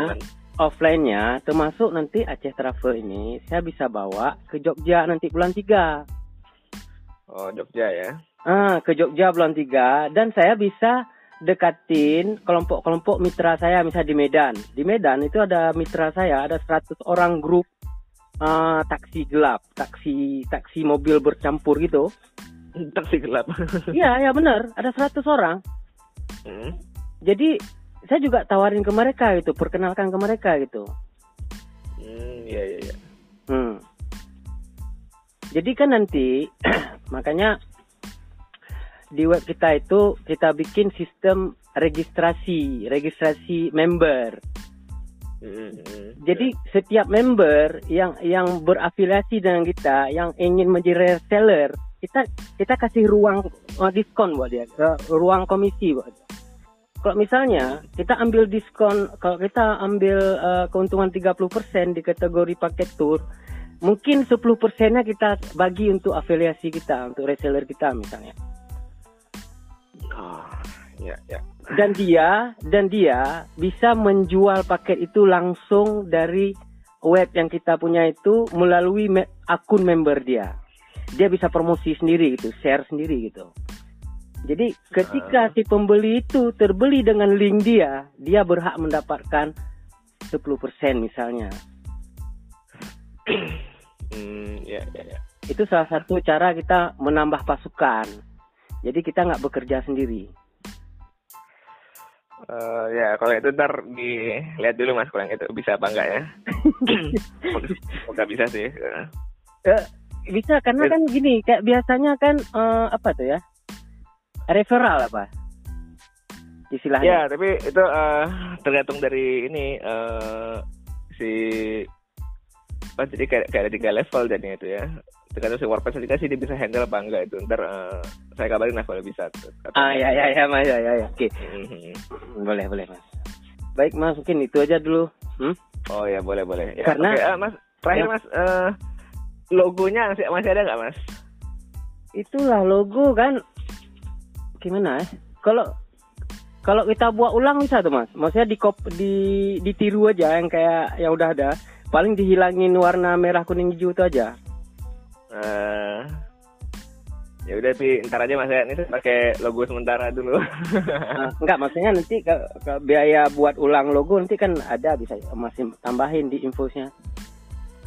Offline-nya termasuk nanti Aceh Travel ini saya bisa bawa ke Jogja nanti bulan 3. Oh, Jogja ya. Ah, ke Jogja bulan 3 dan saya bisa dekatin kelompok-kelompok mitra saya misalnya di Medan. Di Medan itu ada mitra saya, ada 100 orang grup ah, taksi gelap, taksi taksi mobil bercampur gitu. Taksi gelap. Iya, ya benar, ada 100 orang. Hmm. Jadi saya juga tawarin ke mereka gitu, perkenalkan ke mereka gitu. Hmm, iya iya iya. Hmm. Jadi kan nanti makanya di web kita itu kita bikin sistem registrasi, registrasi member. Hmm, hmm. Jadi setiap member yang yang berafiliasi dengan kita, yang ingin menjadi reseller kita kita kasih ruang uh, diskon buat dia, uh, ruang komisi buat dia. Kalau misalnya kita ambil diskon, kalau kita ambil uh, keuntungan 30% di kategori paket tour, mungkin 10 persennya kita bagi untuk afiliasi kita, untuk reseller kita misalnya. Oh, ya, ya. Dan dia dan dia bisa menjual paket itu langsung dari web yang kita punya itu melalui me akun member dia. Dia bisa promosi sendiri gitu, share sendiri gitu. Jadi ketika si pembeli itu terbeli dengan link dia, dia berhak mendapatkan 10% misalnya. Hmm, ya, ya, ya. Itu salah satu cara kita menambah pasukan. Jadi kita nggak bekerja sendiri. Uh, ya kalau itu ntar dilihat dulu mas kalau yang itu bisa apa enggak ya Semoga bisa sih uh, bisa karena kan gini kayak biasanya kan uh, apa tuh ya referral apa istilahnya ya tapi itu uh, tergantung dari ini uh, si apa jadi kayak, kayak ada tiga level jadinya itu ya tergantung si WordPress aplikasi dia bisa handle apa enggak itu ntar uh, saya kabarin lah kalau bisa ah ya ya ya mas ya ya, ya. oke okay. mm-hmm. boleh boleh mas baik mas mungkin itu aja dulu hmm? oh ya boleh boleh ya, karena okay, uh, mas terakhir ya. mas uh, logonya masih masih ada nggak mas itulah logo kan gimana ya kalau kalau kita buat ulang bisa tuh mas. Maksudnya di kop di ditiru aja yang kayak yang udah ada. Paling dihilangin warna merah kuning hijau itu aja. Uh, ya udah sih ntar aja mas ya ini pakai logo sementara dulu. Uh, enggak maksudnya nanti ke, ke biaya buat ulang logo nanti kan ada bisa masih tambahin di infosnya.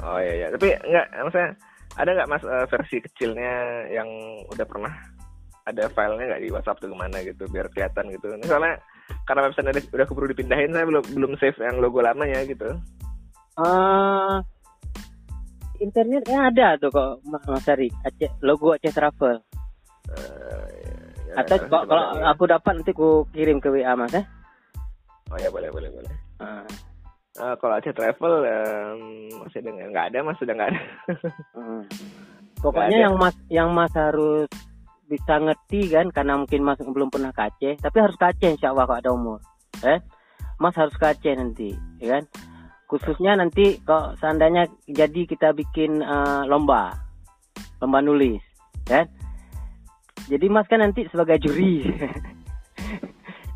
Oh iya iya. Tapi enggak maksudnya ada nggak mas uh, versi kecilnya yang udah pernah ada filenya nggak di WhatsApp tuh ke mana gitu biar kelihatan gitu ini soalnya karena website udah, udah keburu dipindahin saya belum belum save yang logo lamanya gitu uh, internetnya ada tuh kok Mas Ari Aceh logo Aceh Travel uh, ya, ya, atau ya, kalau ya. aku dapat nanti aku kirim ke WA Mas eh oh ya boleh boleh boleh uh. Uh, kalau Aceh Travel um, masih dengan nggak ada mas sudah nggak ada uh. pokoknya ada. yang mas yang mas harus bisa ngerti kan karena mungkin mas belum pernah ke Aceh. Tapi harus ke Aceh insya Allah kalau ada umur eh? Mas harus ke Aceh nanti ya kan? Khususnya nanti kalau seandainya jadi kita bikin uh, lomba lomba nulis kan? Jadi mas kan nanti sebagai juri.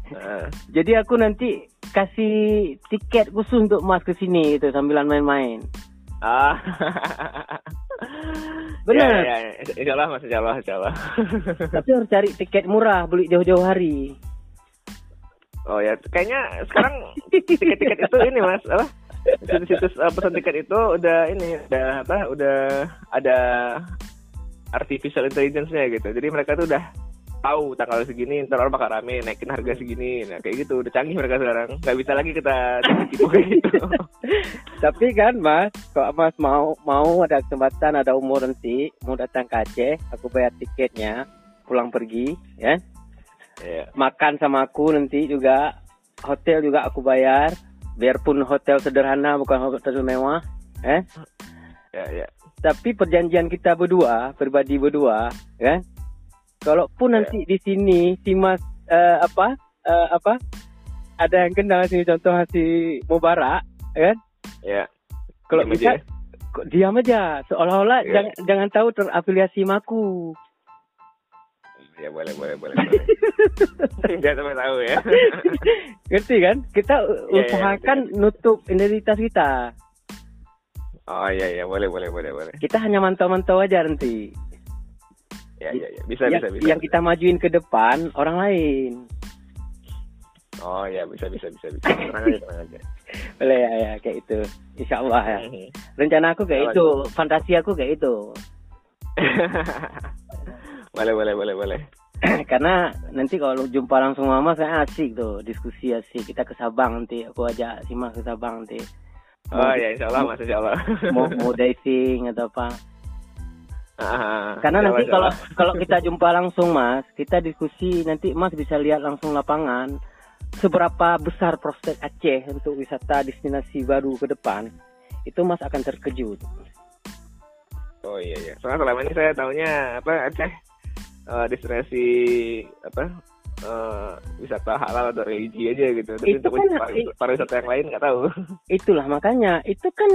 Uh. jadi aku nanti kasih tiket khusus untuk mas ke sini itu sambilan main-main. Ah benar ya, ya, ya. insya Allah mas insya Allah insya Allah tapi harus cari tiket murah beli jauh-jauh hari. Oh ya. Kayaknya sekarang tiket-tiket itu ini mas apa? Situs-situs uh, pesan tiket itu udah ini udah apa? Udah ada artificial intelligence-nya gitu. Jadi mereka tuh udah tahu tanggal segini ntar orang bakal rame naikin harga segini. Nah kayak gitu udah canggih mereka sekarang. Nggak bisa lagi kita tipu kayak gitu. Tapi kan mas kalau mas mau mau ada kesempatan ada umur nanti mau datang ke Aceh aku bayar tiketnya pulang pergi ya. Yeah. makan sama aku nanti juga hotel juga aku bayar. Biarpun hotel sederhana bukan hotel mewah eh ya ya tapi perjanjian kita berdua pribadi berdua kan kalaupun ya. nanti di sini si mas uh, apa uh, apa ada yang kenal sini contoh si Mubarak kan? Ya. Kalau bisa diam aja. Seolah-olah ya. jangan jangan tahu terafiliasi maku ya boleh boleh boleh, boleh. nggak sampai tahu ya. Ngerti kan? Kita ya, usahakan ya, nutup identitas kita. Oh iya iya boleh boleh boleh boleh. Kita hanya mantau-mantau aja nanti ya ya ya. Bisa yang, bisa bisa. yang kita majuin ke depan orang lain. Oh ya bisa bisa bisa bisa. Tenang aja tenang aja. Boleh ya ya kayak itu insya Allah ya. Mhm. rencana aku kayak itu. fantasi aku kayak itu. Boleh boleh boleh boleh. Karena nanti kalau jumpa langsung mama saya asik tuh diskusi asik. Kita ke Sabang nanti aku ajak simak ke Sabang nanti. Oh ya insya Allah mas insya Allah mau mau diving atau apa Ah, Karena nanti kalau kalau kita jumpa langsung mas, kita diskusi nanti mas bisa lihat langsung lapangan seberapa besar prospek Aceh untuk wisata destinasi baru ke depan. Itu mas akan terkejut. Oh iya iya. Soalnya selama ini saya tahunya apa Aceh uh, destinasi apa uh, wisata halal atau religi aja gitu. Tapi Itu untuk kan- par- pariwisata yang lain nggak tahu. Itulah makanya itu kan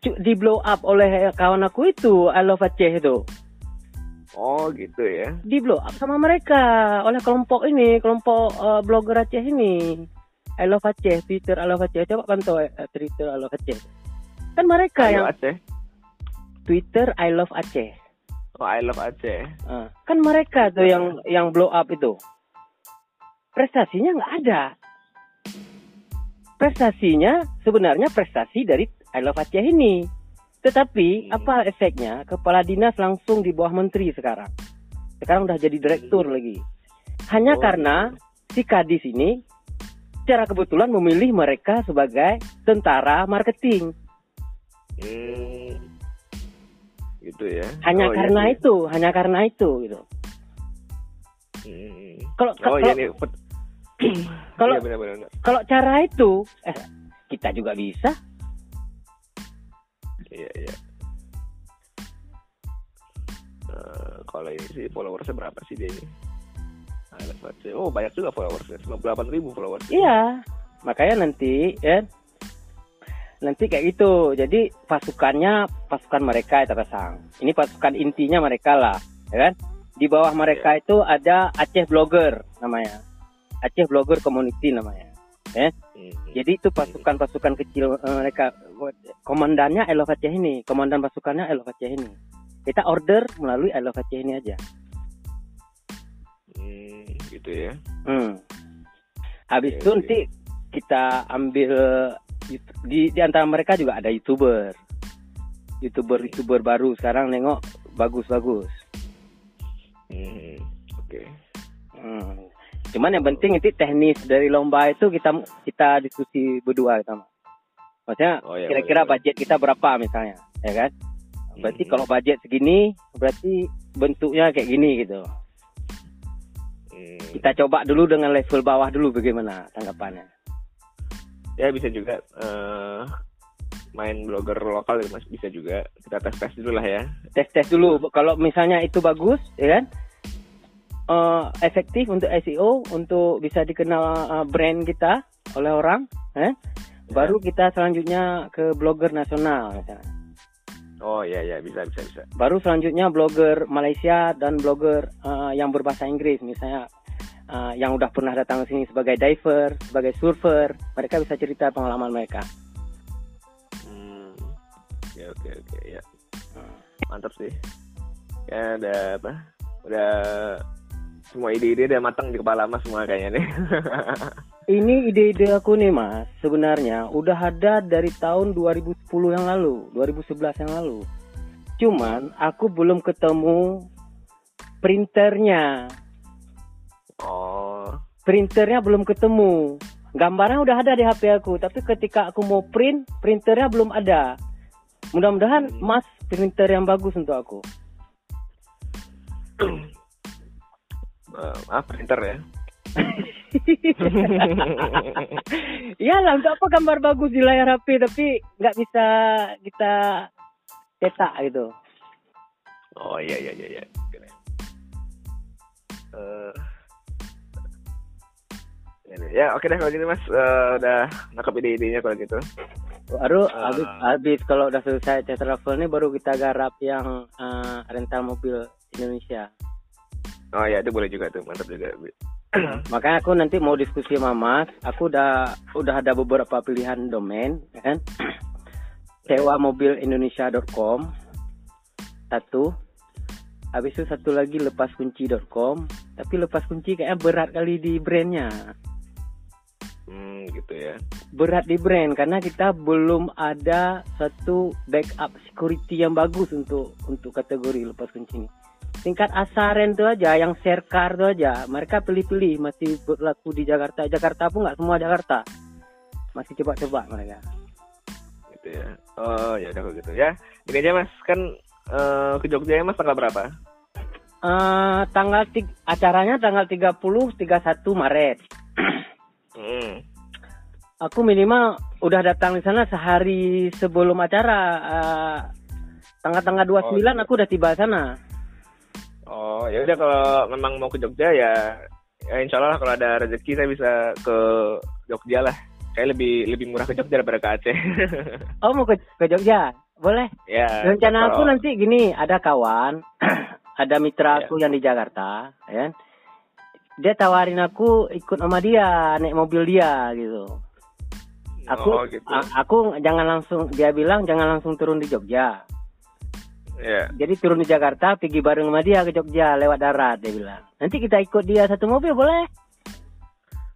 di blow up oleh kawan aku itu I Love Aceh itu. Oh gitu ya. Di blow up sama mereka oleh kelompok ini, kelompok eh, blogger Aceh ini. I Love Aceh, Twitter I Love Aceh. Coba pantau eh, Twitter I Love Aceh. Kan mereka yang Aceh. Twitter I Love Aceh. Oh I love Aceh. Ah, kan mereka tuh yang yang blow up itu. Prestasinya nggak ada. Prestasinya sebenarnya prestasi dari I Love Aceh ini. Tetapi Hmm. apa efeknya? Kepala dinas langsung di bawah menteri sekarang. Sekarang udah jadi direktur lagi. Oh, Hanya karena si Kadis ini secara kebetulan memilih mereka sebagai tentara marketing. Hmm. Gitu ya. Hanya Oh, iya karena sih. itu, hanya karena itu gitu. Hmm. Kalau Oh kalau iya kalau Iya. Kalau cara itu, eh, kita juga bisa. Iya iya. Eh, kalau ini sih followersnya berapa sih dia ini? Oh banyak juga followersnya. 98 ribu followers. Iya, makanya nanti, ya, nanti kayak gitu. Jadi pasukannya pasukan mereka itu pasang. Ini pasukan intinya mereka lah, ya kan? Di bawah mereka itu ada Aceh Blogger namanya, Aceh Blogger Community namanya. Hmm. Jadi itu pasukan-pasukan kecil eh, mereka. Komandannya Aceh ini, komandan pasukannya Aceh ini. Kita order melalui Aceh ini aja. Hmm, gitu ya. Hmm. Habis Oke, itu oke. nanti kita ambil di di antara mereka juga ada youtuber, youtuber youtuber baru sekarang nengok bagus-bagus. Hmm, oke. Hmm. Cuman yang penting nanti teknis dari lomba itu kita kita diskusi berdua kita. Maksudnya Oh, iya, kira-kira boleh, boleh. budget kita berapa misalnya, ya kan? Berarti Mhm. kalau budget segini, berarti bentuknya kayak gini gitu. Hmm. Kita coba dulu dengan level bawah dulu bagaimana tanggapannya. Ya bisa juga eh, main blogger lokal itu mas bisa juga kita tes tes dulu lah ya. tes tes dulu kalau misalnya itu bagus ya kan Eh, efektif untuk SEO untuk bisa dikenal eh, brand kita oleh orang eh? Baru kita selanjutnya ke blogger nasional misalnya. Oh iya iya bisa bisa bisa. baru selanjutnya blogger Malaysia dan blogger eh, yang berbahasa Inggris misalnya eh, yang udah pernah datang ke sini sebagai diver sebagai surfer mereka bisa cerita pengalaman mereka Hmm. Ya oke oke ya. Hmm. Mantap sih. Ya udah apa? Udah semua ide-ide udah matang di kepala mas semua kayaknya nih. Ini ide-ide aku nih mas, sebenarnya udah ada dari tahun 2010 yang lalu, 2011 yang lalu. Cuman aku belum ketemu printernya. oh. Printernya belum ketemu. Gambarnya udah ada di HP aku, tapi ketika aku mau print, printernya belum ada. Mudah-mudahan Hmm. mas printer yang bagus untuk aku. Eh, ah printer ya. Iyalah untuk apa gambar bagus di layar HP tapi nggak bisa kita cetak gitu. Oh iya iya iya iya. Eh, ya ya oke deh kalau gitu mas Eh, udah nangkep ide-idenya kalau gitu. Baru Ah. habis habis kalau udah selesai tes travel ini baru kita garap yang eh, rental mobil Indonesia. Oh ya itu boleh juga tuh mantap juga. Makanya aku nanti mau diskusi sama Mas. Aku udah udah ada beberapa pilihan domain, ya kan? Sewa mobil Indonesia.com satu. Habis itu satu lagi lepaskunci.com. Tapi lepas kunci kayaknya berat kali di brandnya. Hmm gitu ya. berat di brand karena kita belum ada satu backup security yang bagus untuk untuk kategori lepas kunci ini. Tingkat asaren tuh aja, yang share car tuh aja, mereka pilih-pilih masih berlaku di Jakarta. Jakarta pun nggak semua Jakarta, masih coba-coba mereka. Gitu ya. Oh ya udah gitu ya. Ini aja mas kan eh, ke Jogja ya mas tanggal berapa? Eh tanggal tig- acaranya tanggal 30 31 Maret. Hmm. Aku minimal udah datang di sana sehari sebelum acara. eh, Tanggal-tanggal 29 iya. aku udah tiba sana. Oh, ya udah kalau memang mau ke Jogja ya, ya insya Allah kalau ada rezeki saya bisa ke Jogja lah. Kayak lebih lebih murah ke Jogja daripada ke Aceh. Oh mau ke, ke Jogja? Boleh. ya. Rencana aku kalau- nanti gini, ada kawan, ada mitra Ya. aku yang di Jakarta, ya. Dia tawarin aku ikut sama dia, naik mobil dia gitu. Aku Oh, gitu. aku jangan langsung dia bilang jangan langsung turun di Jogja. Ya. Jadi turun di Jakarta, pergi bareng sama dia ke Jogja lewat darat dia bilang. Nanti kita ikut dia satu mobil boleh?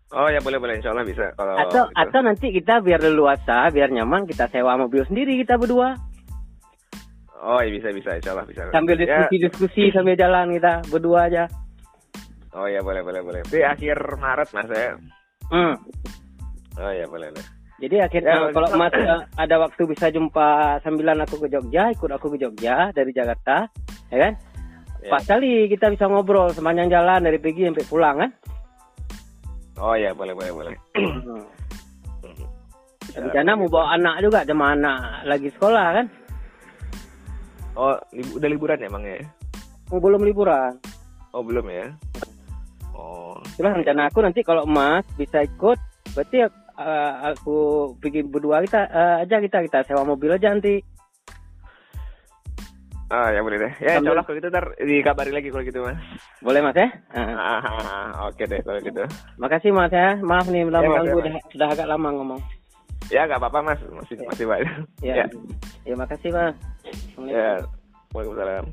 Oh ya boleh boleh insya Allah bisa kalau atau gitu. atau nanti kita biar leluasa, biar nyaman kita sewa mobil sendiri kita berdua Oh ya bisa bisa insya Allah bisa. sambil Ya. diskusi-diskusi sambil jalan kita berdua aja. Oh ya boleh boleh boleh. Di akhir Maret mas ya. Hmm. Oh ya boleh boleh. Jadi akhirnya Ya, kalau gitu. Mas eh, ada waktu bisa jumpa sambilan aku ke Jogja, ikut aku ke Jogja dari Jakarta, ya kan? Ya. Pas kali kita bisa ngobrol sepanjang jalan dari pergi sampai pulang kan? Oh ya boleh boleh boleh. Rencana mau bawa anak juga, sama anak lagi sekolah kan? Oh lib- udah liburan ya emang ya? Oh, belum liburan. Oh belum ya? Oh Itulah rencana aku nanti kalau Mas bisa ikut, berarti eh, aku pergi berdua kita eh, aja kita kita sewa mobil aja nanti. ah ya boleh deh. Ya insya Sambil- Allah kalau gitu ntar dikabari lagi kalau gitu mas. Boleh Mas ya? Ah, Ah, Oke deh kalau gitu. Makasih Mas ya. Maaf nih udah Ya, Mas, ya, udah, sudah agak lama ngomong. Ya nggak apa-apa mas masih masih banyak. Ya. Ya, makasih Mas. Ya. Waalaikumsalam.